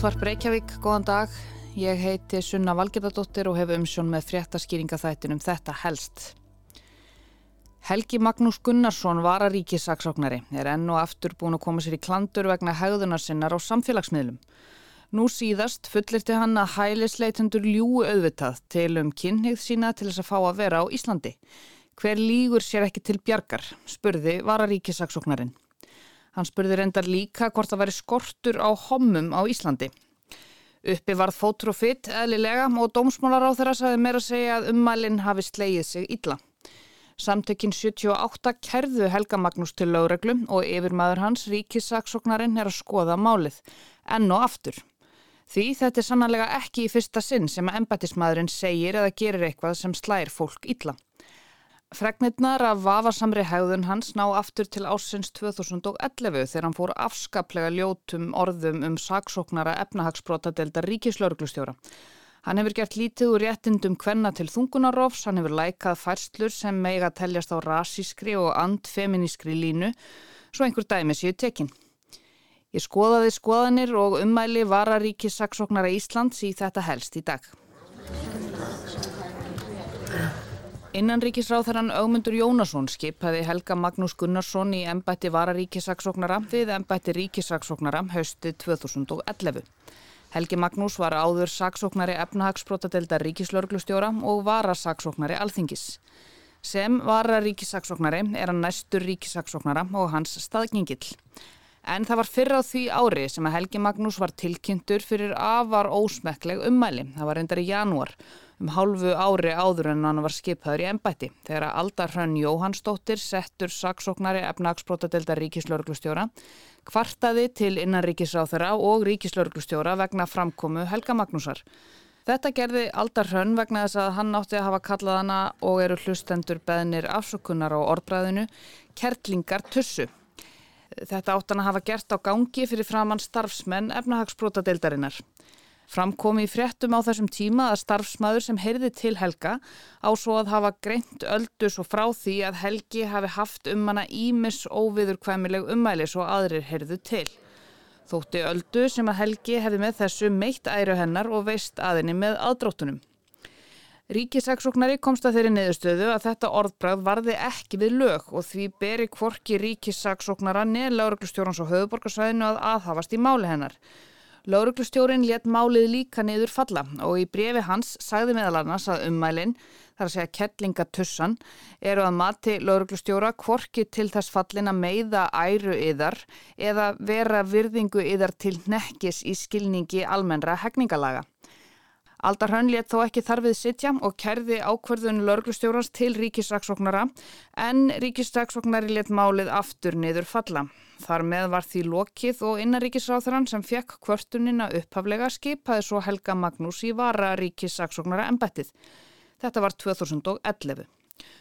Útvarp Reykjavík, góðan dag. Ég heiti Sunna Valgerðardóttir og hef umsjón með fréttaskýringa þættinum þetta helst. Helgi Magnús Gunnarsson var að ríkisaksóknari, er enn og aftur búin að koma sér í klandur vegna haugðunar sinnar á samfélagsmiðlum. Nú síðast fullirti hann að hælisleitundur ljúu auðvitað til um kynneið sína til þess að fá að vera á Íslandi. Hver lígur sér ekki til bjargar, spurði var að ríkisaksóknarin. Hann spurði reyndar líka hvort það væri skortur á hommum á Íslandi. Uppi varð fótrófitt eðlilega og dómsmálar á þeirra saði meira að segja að ummælinn hafi slegið sig illa. Samtökinn 78 kerðu Helga Magnús til lögreglu og yfirmaður hans ríkissaksóknarinn er að skoða málið, enn og aftur. Því þetta er sannlega ekki í fyrsta sinn sem að embætismadurinn segir eða gerir eitthvað sem slæir fólk illa. Fregnirnar af vafasamri hegðun hans ná aftur til ásins 2011 þegar hann fór afskaplega ljótum orðum um saksóknara efnahagsbrotadeldar ríkislauruglustjóra. Hann hefur gert lítið úr réttindum kvenna til þungunarofs, hann hefur lækað færslur sem meiga teljast á rasískri og andfeminískri línu, svo einhver dæmi séu tekinn. Ég skoðaði skoðanir og ummæli vararíkissaksóknara Íslands í þetta helst í dag. Innanríkisráþarann Augmundur Jónasson skipaði Helga Magnús Gunnarsson í ennbætti vararíkisaksóknara við ennbætti ríkisaksóknara haustið 2011. Helgi Magnús var áður saksóknari efnahagsbrotadeildar ríkislörglustjóra og varasaksóknari alþingis. Sem vararíkisaksóknari er hann næstur ríkisaksóknara og hans staðgengill. En það var fyrra á því ári sem að Helgi Magnús var tilkynntur fyrir afar ósmekleg ummæli. Það var reyndar í janúar um hálfu ári áður en hann var skipaður í ennbætti. Þegar að Aldar Hrönn Jóhannsdóttir settur saksóknari efnagsbrótadeildar ríkislörglustjóra kvartaði til innanríkisráþara og ríkislörglustjóra vegna framkomu Helga Magnúsar. Þetta gerði Aldar Hrönn vegna þess að hann átti að hafa kallað hana og eru hlustendur beðnir afsökunar á orðbræðinu Kertlingar Tussu. Þetta áttan að hafa gert á gangi fyrir framann starfsmenn efnahagsbrótadeildarinnar. Framkomi í fréttum á þessum tíma að starfsmæður sem heyrði til Helga á svo að hafa greint öldus og frá því að Helgi hafi haft um hana ímis óviðurkvæmileg umæli svo aðrir heyrðu til. Þótti öldu sem að Helgi hefði með þessu meitt æru hennar og veist aðinni með aðdróttunum. Ríkisaksóknari komst að þeirri neðustöðu að þetta orðbræð varði ekki við lög og því beri kvorki ríkisaksóknara neð lauruglustjórans og höfuborgarsvæðinu að aðhafast í máli hennar. Lauruglustjórin let málið líka niður falla og í brefi hans sagði meðal annars að ummælinn, þar að segja kettlingatussan, eru að mati lauruglustjóra kvorki til þess fallin að meiða æru yðar eða vera virðingu yðar til nekkis í skilningi almennra hegninga Aldar Hrönn let þó ekki þarfið sitja og kerði ákverðun lörglustjórans til ríkisraksóknara en ríkisraksóknari let málið aftur niður falla. Þar með var því lokið og innaríkisráþarann sem fekk kvörtunina upphaflega skipaði svo Helga Magnús í vara ríkisraksóknara embettið. Þetta var 2011.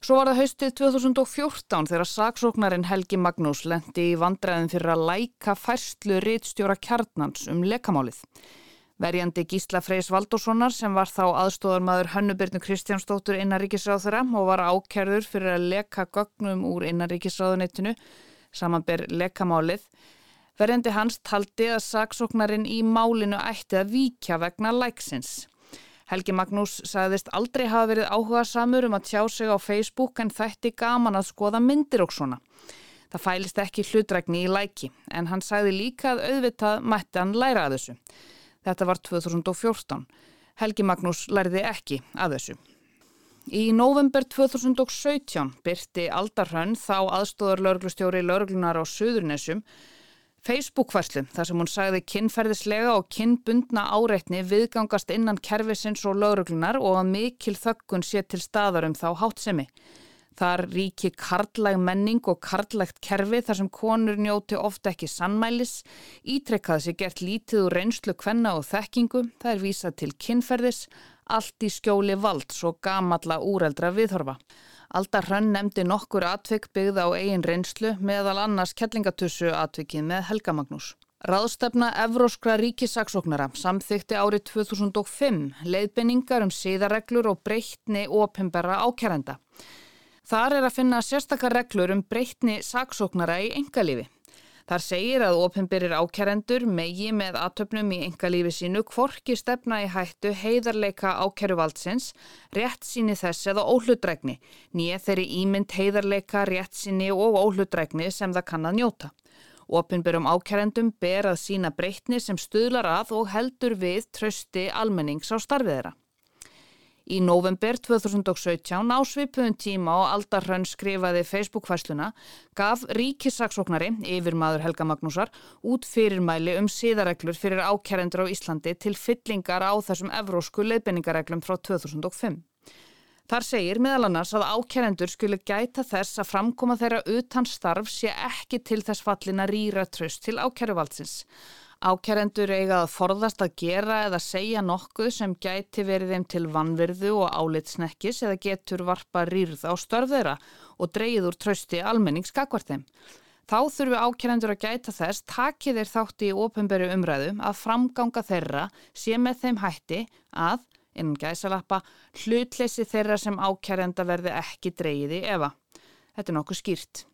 Svo var það haustið 2014 þegar saksóknarin Helgi Magnús lendi í vandræðin fyrir að læka færslu rittstjóra kjarnans um lekamálið. Verjandi Gísla Freys Valdóssonar sem var þá aðstóðarmadur Hönnubirnu Kristjánsdóttur innaríkisráðura og var ákerður fyrir að leka gögnum úr innaríkisráðunettinu samanber lekamálið. Verjandi hans taldi að saksóknarin í málinu ætti að víkja vegna læksins. Helgi Magnús sagðist aldrei hafa verið áhuga samur um að tjá sig á Facebook en þætti gaman að skoða myndir og svona. Það fælist ekki hlutrækni í læki en hann sagði líka að auðvitað mætti hann læra að þessu. Þetta var 2014. Helgi Magnús lærði ekki að þessu. Í november 2017 byrti Aldarhönn þá aðstóðar lauruglustjóri lauruglunar á Suðurnesum Facebook-færslu þar sem hún sagði kinnferðislega og kinnbundna áreitni viðgangast innan kervisins og lauruglunar og að mikil þökkun sé til staðar um þá hátsemi. Þar ríki karlæg menning og karlægt kerfi þar sem konur njóti ofta ekki sannmælis, ítrekkaði sér gert lítið úr reynslu kvenna og þekkingu, það er vísað til kinnferðis, allt í skjóli vald svo gamalla úreldra viðhorfa. Aldar Hrönn nefndi nokkur atvik byggða á eigin reynslu meðal annars kellingatussu atvikið með Helga Magnús. Ráðstefna Evróskra ríkisaksóknara samþykti árið 2005 leiðbenningar um síðarreglur og breytni opimbera ákjærenda. Þar er að finna sérstakar reglur um breytni saksóknara í engalífi. Þar segir að ofinbyrir ákjærendur megi með aðtöfnum í engalífi sínu kvorki stefna í hættu heiðarleika ákjæruvaldsins, rétt síni þess eða óhlutrækni, nýja þeirri ímynd heiðarleika, rétt síni og óhlutrækni sem það kann að njóta. Ofinbyrum ákjærendum ber að sína breytni sem stuðlar að og heldur við trösti almennings á starfið þeirra. Í november 2017 á svipuðun tíma og Aldarhrönn skrifaði Facebook-fæsluna gaf ríkissaksóknari yfir maður Helga Magnúsar út fyrirmæli um síðareglur fyrir ákjærendur á Íslandi til fyllingar á þessum evrósku leifinningareglum frá 2005. Þar segir meðal annars að ákjærendur skulle gæta þess að framkoma þeirra utan starf sé ekki til þess fallin að rýra tröst til ákjæruvaldsins. Ákjærendur eiga að forðast að gera eða segja nokkuð sem gæti verið þeim til vannverðu og álitsnekkis eða getur varpa rýrð á störðeira og dreyður trösti almenningskakvart þeim. Þá þurfu ákjærendur að gæta þess takið þeir þátti í ofinberu umræðu að framganga þeirra sé með þeim hætti að, innan gæsalappa, hlutleysi þeirra sem ákjærenda verði ekki dreyði efa. Þetta er nokkuð skýrt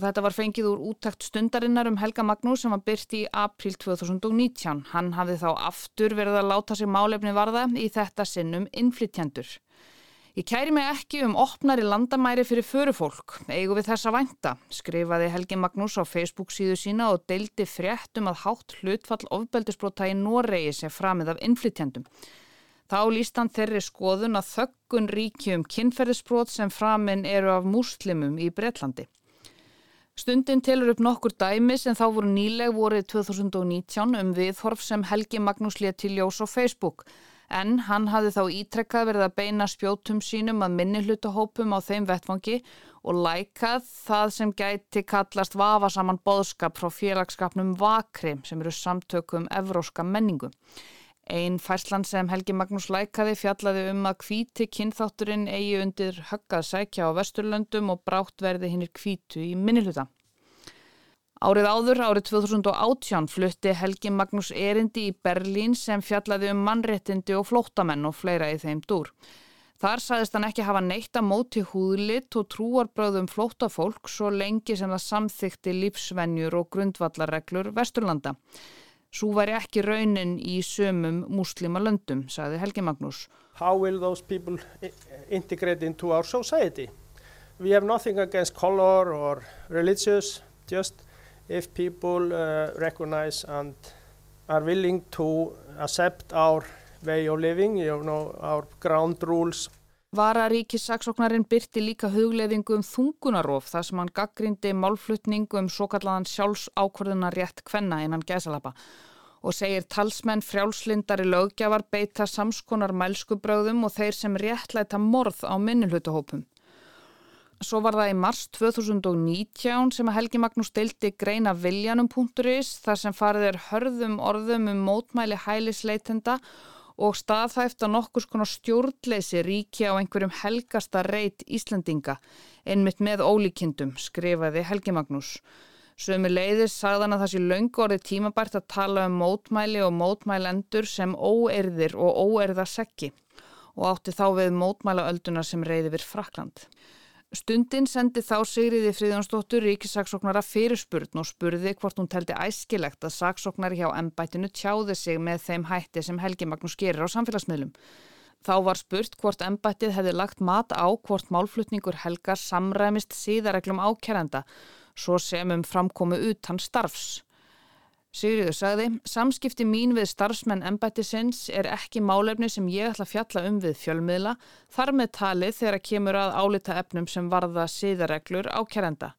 og þetta var fengið úr úttækt stundarinnar um Helga Magnús sem var byrt í april 2019. Hann hafði þá aftur verið að láta sig málefni varða í þetta sinnum innflytjandur. Ég kæri mig ekki um opnari landamæri fyrir förufólk, eigu við þessa vænta, skrifaði Helgi Magnús á Facebook síðu sína og deildi frétt um að hátt hlutfall ofbeldisbrota í Noregi sem framið af innflytjandum. Þá líst hann þeirri skoðun að þöggun ríkjum kynferðisbrot sem framinn eru af múslimum í Breitlandi. Stundin telur upp nokkur dæmi sem þá voru nýleg vorið 2019 um viðhorf sem Helgi Magnús leti ljós á Facebook en hann hafði þá ítrekkað verið að beina spjótum sínum að minni hlutahópum á þeim vettfangi og lækað það sem gæti kallast vafasaman boðskap frá félagskapnum Vakri sem eru samtökum evróska menningu. Einn færslan sem Helgi Magnús lækaði fjallaði um að kvíti kynþátturinn eigi undir höggað sækja á Vesturlöndum og brátt verði hinnir kvítu í minnilhuta. Árið áður, árið 2018, flutti Helgi Magnús erindi í Berlín sem fjallaði um mannréttindi og flóttamenn og fleira í þeim dúr. Þar saðist hann ekki hafa neitt að móti húðlitt og trúarbröðum flóttafólk svo lengi sem það samþykti lífsvenjur og grundvallarreglur Vesturlanda. Svo væri ekki raunin í sömum muslima löndum, sagði Helgi Magnús. How will those people integrate into our society? We have nothing against color or religious, just if people uh, recognize and are willing to accept our way of living, you know, our ground rules. Vararíkissaksóknarinn byrti líka hugleðingu um þungunarof þar sem hann gaggrindi málflutningu um svo kallaðan sjálfsákvörðunar rétt kvenna innan gæsalappa og segir talsmenn frjálslindari lögjafar beita samskonar mælskubröðum og þeir sem réttlæta morð á minnulhutahópum. Svo var það í mars 2019 sem að Helgi Magnús deildi greina viljanum.is þar sem farið er hörðum orðum um mótmæli hælisleitenda og staðhæft að nokkus konar stjórnleysi ríki á einhverjum helgasta reit Íslandinga, einmitt með ólíkindum, skrifaði Helgi Magnús. Sömu leiðis sagðan að það sé löngu orðið tímabært að tala um mótmæli og mótmælendur sem óerðir og óerðasekki og átti þá við mótmælaölduna sem reyði við Frakland. Stundin sendi þá Sigriði Fríðjónsdóttur ríkisaksóknara fyrirspurn og spurði hvort hún teldi æskilegt að saksóknari hjá ennbættinu tjáði sig með þeim hætti sem Helgi Magnús gerir á samfélagsmiðlum. Þá var spurt hvort ennbættið hefði lagt mat á hvort málflutningur Helgar samræmist síðareglum ákjærenda, svo sem um framkomu utan starfs. Sigriður sagði, samskipti mín við starfsmenn embættisins er ekki málefni sem ég ætla að fjalla um við fjölmiðla, þar með talið þegar að kemur að álita efnum sem varða síðareglur á kærenda.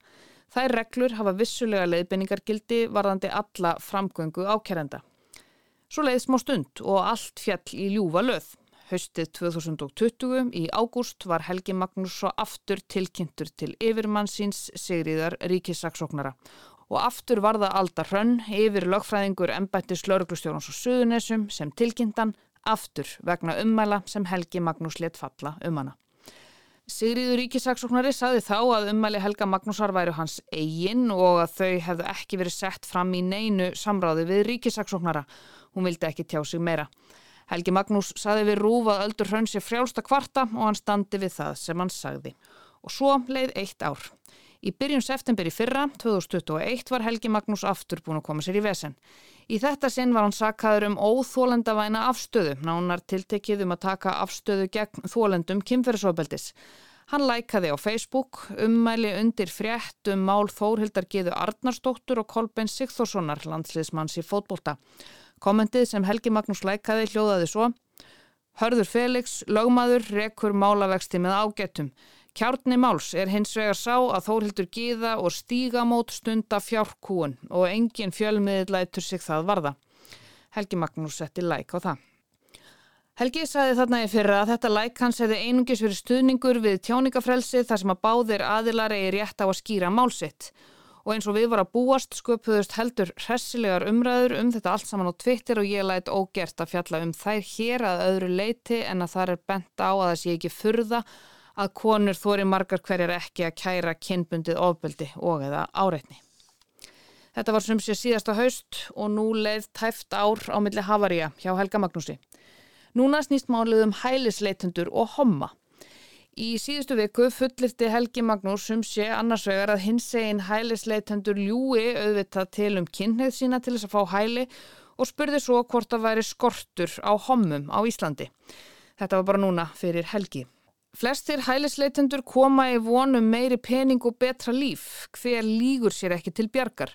Þær reglur hafa vissulega leiðbynningargildi varðandi alla framgöngu á kærenda. Svo leiði smá stund og allt fjall í ljúfa löð. Haustið 2020 í ágúst var Helgi Magnús svo aftur tilkynntur til yfirmannsins Sigriðar ríkisaksóknara og aftur var það Aldar Hrönn yfir lögfræðingur embættis lauruglustjórnans og suðunessum sem tilkynntan aftur vegna ummæla sem Helgi Magnús let falla um hana. Sigriður Ríkisaksóknari saði þá að ummæli Helga Magnúsar væru hans eigin og að þau hefðu ekki verið sett fram í neinu samráði við Ríkisaksóknara. Hún vildi ekki tjá sig meira. Helgi Magnús saði við rúf að Öldur Hrönn sé frjálsta kvarta og hann standi við það sem hann sagði. Og svo leið eitt ár. Í byrjun september í fyrra, 2021, var Helgi Magnús aftur búin að koma sér í vesen. Í þetta sinn var hann sakkaður um óþólendavæna afstöðu, nánar tiltekið um að taka afstöðu gegn þólendum kynferðsofbeldis. Hann lækaði á Facebook, ummæli undir frétt um mál Þórhildar Gíðu Arnarsdóttur og Kolben Sigþórssonar, landsliðsmanns í fótbolta. Kommentið sem Helgi Magnús lækaði hljóðaði svo Hörður Felix, lögmaður, rekur málavexti með ágetum. Kjárni Máls er hins vegar sá að Þórhildur Gíða og stígamót stunda fjárkúun og engin fjölmiðið lætur sig það varða. Helgi Magnús setti læk á það. Helgi sagði þarna í fyrra að þetta læk hans hefði einungis verið stuðningur við tjáningafrelsi þar sem að báðir aðilar eigi rétt á að skýra málsitt og eins og við var að búast sköpuðust heldur hressilegar umræður um þetta allt saman á Twitter og ég læt ógert að fjalla um þær hér að öðru leiti en að það er bent á að það sé ekki furða að konur þóri margar hverjar ekki að kæra kynbundið ofbeldi og eða áreitni. Þetta var sem sé síðasta haust og nú leið tæft ár á milli Havaríja hjá Helga Magnúsi. Núna snýst málið um hælisleitundur og homma. Í síðustu viku fullirti Helgi Magnús um sé annars vegar að hins egin hælisleitendur ljúi auðvitað til um kynneið sína til þess að fá hæli og spurði svo hvort það væri skortur á hommum á Íslandi. Þetta var bara núna fyrir Helgi. Flestir hælisleitendur koma í vonum meiri pening og betra líf, hver lígur sér ekki til bjargar.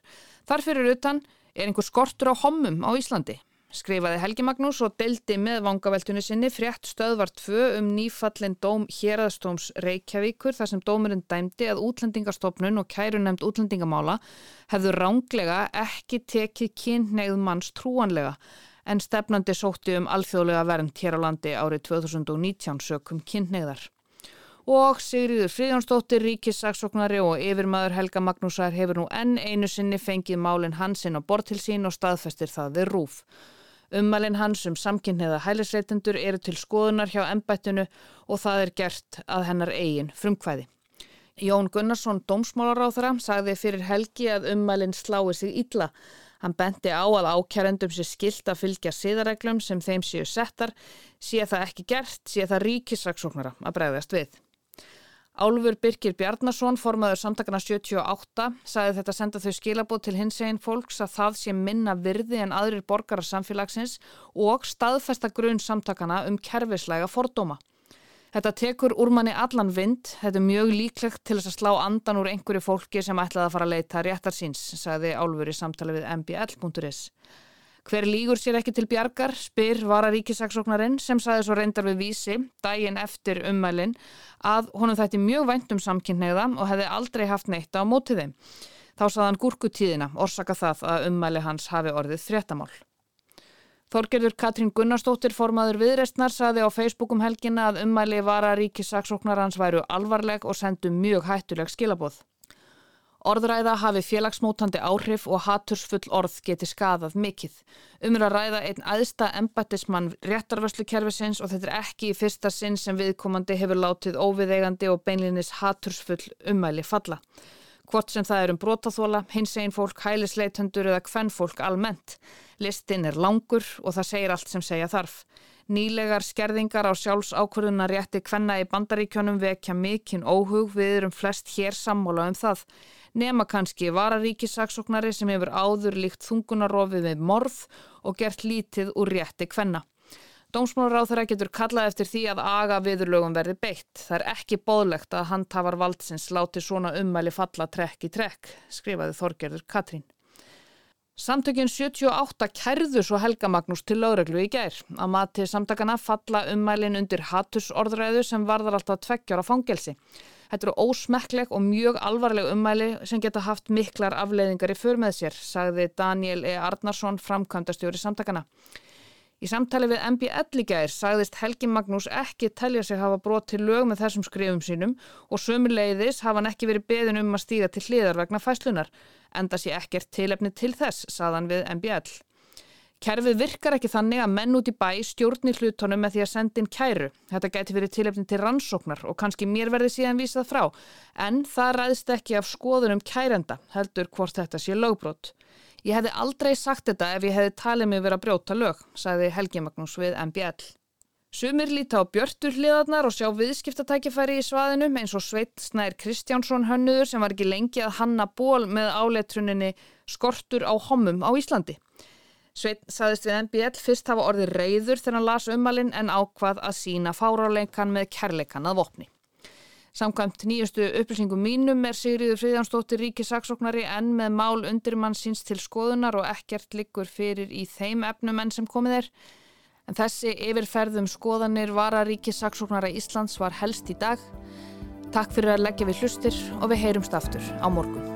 Þarfyrir utan er einhver skortur á hommum á Íslandi. Skrifaði Helgi Magnús og deldi með vangaveltunni sinni frétt stöðvar tvö um nýfallin dóm héraðstóms Reykjavíkur þar sem dómurinn dæmdi að útlendingastofnun og kærunemd útlendingamála hefðu ránglega ekki tekið kynneið manns trúanlega en stefnandi sótti um alþjóðlega vernd hér á landi árið 2019 sökum kynniðar. Og Sigriður Fríðjónsdóttir, ríkissaksóknari og yfirmaður Helga Magnúsar hefur nú enn einu sinni fengið málinn hansinn á bort til sín og staðfestir það við rúf. Ummælinn hans um samkynniða hælisreitendur eru til skoðunar hjá ennbættinu og það er gert að hennar eigin frumkvæði. Jón Gunnarsson, dómsmálaráþara, sagði fyrir Helgi að ummælinn slái sig illa. Hann benti á að ákjærendum sé skilt að fylgja siðareglum sem þeim séu settar, sé það ekki gert, sé það ríkisraksóknara að bregðast við. Álfur Birkir Bjarnason, formaður samtakana 78, sagði þetta senda þau skilabóð til hins einn fólks að það sé minna virði en aðrir borgarar samfélagsins og staðfesta grunn samtakana um kerfislega fordóma. Þetta tekur úr manni allan vind, þetta er mjög líklegt til þess að slá andan úr einhverju fólki sem ætlaði að fara að leita réttar síns, sagði Álfur í samtali við mbl.is. Hver lígur sér ekki til bjargar, spyr vararíkisaksóknarinn sem sagði svo reyndar við vísi, daginn eftir ummælinn, að honum þætti mjög vænt um samkynneiða og hefði aldrei haft neitt á mótið þeim. Þá saðan gúrkutíðina, orsaka það að ummæli hans hafi orðið þréttamál. Þorgerður Katrín Gunnarsdóttir formaður viðrestnar saði á Facebookum helgina að ummæli vararíkisaksóknarans væru alvarleg og sendu mjög hættuleg skilaboð. Orðræða hafi félagsmótandi áhrif og hatursfull orð geti skadað mikill. Umur að ræða einn aðsta embættismann réttarvörslukerfisins og þetta er ekki í fyrsta sinn sem viðkomandi hefur látið óviðegandi og beinlinis hatursfull ummæli falla hvort sem það er um brotaþóla, hins einn fólk, hælisleitundur eða hvern fólk almennt. Listin er langur og það segir allt sem segja þarf. Nýlegar skerðingar á sjálfs ákvörðuna rétti hvenna í bandaríkjónum vekja mikinn óhug við erum flest hér sammóla um það. Nema kannski vararíkisaksóknari sem hefur áður líkt þungunarofið með morð og gert lítið úr rétti hvenna. Dómsmálaráð þeirra getur kallað eftir því að aga viðurlögum verði beitt. Það er ekki bóðlegt að handhafar valdsins láti svona ummæli falla trekk í trekk, skrifaði Þorgerður Katrín. Samtökinn 78 kærðu svo Helga Magnús til lögreglu í gær. Að mati samtakana falla ummælin undir hattusorðræðu sem varðar alltaf tveggjára fangelsi. Þetta eru ósmekkleg og mjög alvarleg ummæli sem geta haft miklar afleiðingar í för með sér, sagði Daniel E. Arnarsson, framkvæmdastjóri samtakana. Í samtali við MBL í gæðir sagðist Helgi Magnús ekki telja sig hafa brot til lög með þessum skrifum sínum og sömuleiðis hafa hann ekki verið beðin um að stíga til hliðar vegna fæslunar. Enda sé ekkert tilefni til þess, sagðan við MBL. Kerfið virkar ekki þannig að menn út í bæ stjórni hlutónum með því að senda inn kæru. Þetta gæti verið tilefni til rannsóknar og kannski mér verði síðan vísað frá. En það ræðist ekki af skoðunum kærenda, heldur hvort þetta sé lögbrot. Ég hefði aldrei sagt þetta ef ég hefði talið mig verið að brjóta lög, sagði Helgi Magnús við MBL. Sumir líta á björtur hliðarnar og sjá viðskiptatækifæri í svaðinum eins og Sveit Snær Kristjánsson hönnuður sem var ekki lengi að hanna ból með áleitruninni skortur á homum á Íslandi. Sveit saðist við NBL fyrst hafa orðið reyður þegar hann las umalinn en ákvað að sína fáráleikan með kærleikan að vopni. Samkvæmt nýjustu upplýsingum mínum er Sigriður Fríðjánsdóttir ríkisaksóknari en með mál undirmann síns til skoðunar og ekkert liggur fyrir í þeim efnum enn sem komið er. En þessi yfirferðum skoðanir vararíki saksóknara Íslands var helst í dag. Takk fyrir að leggja við hlustir og við heyrumst aftur á morgun.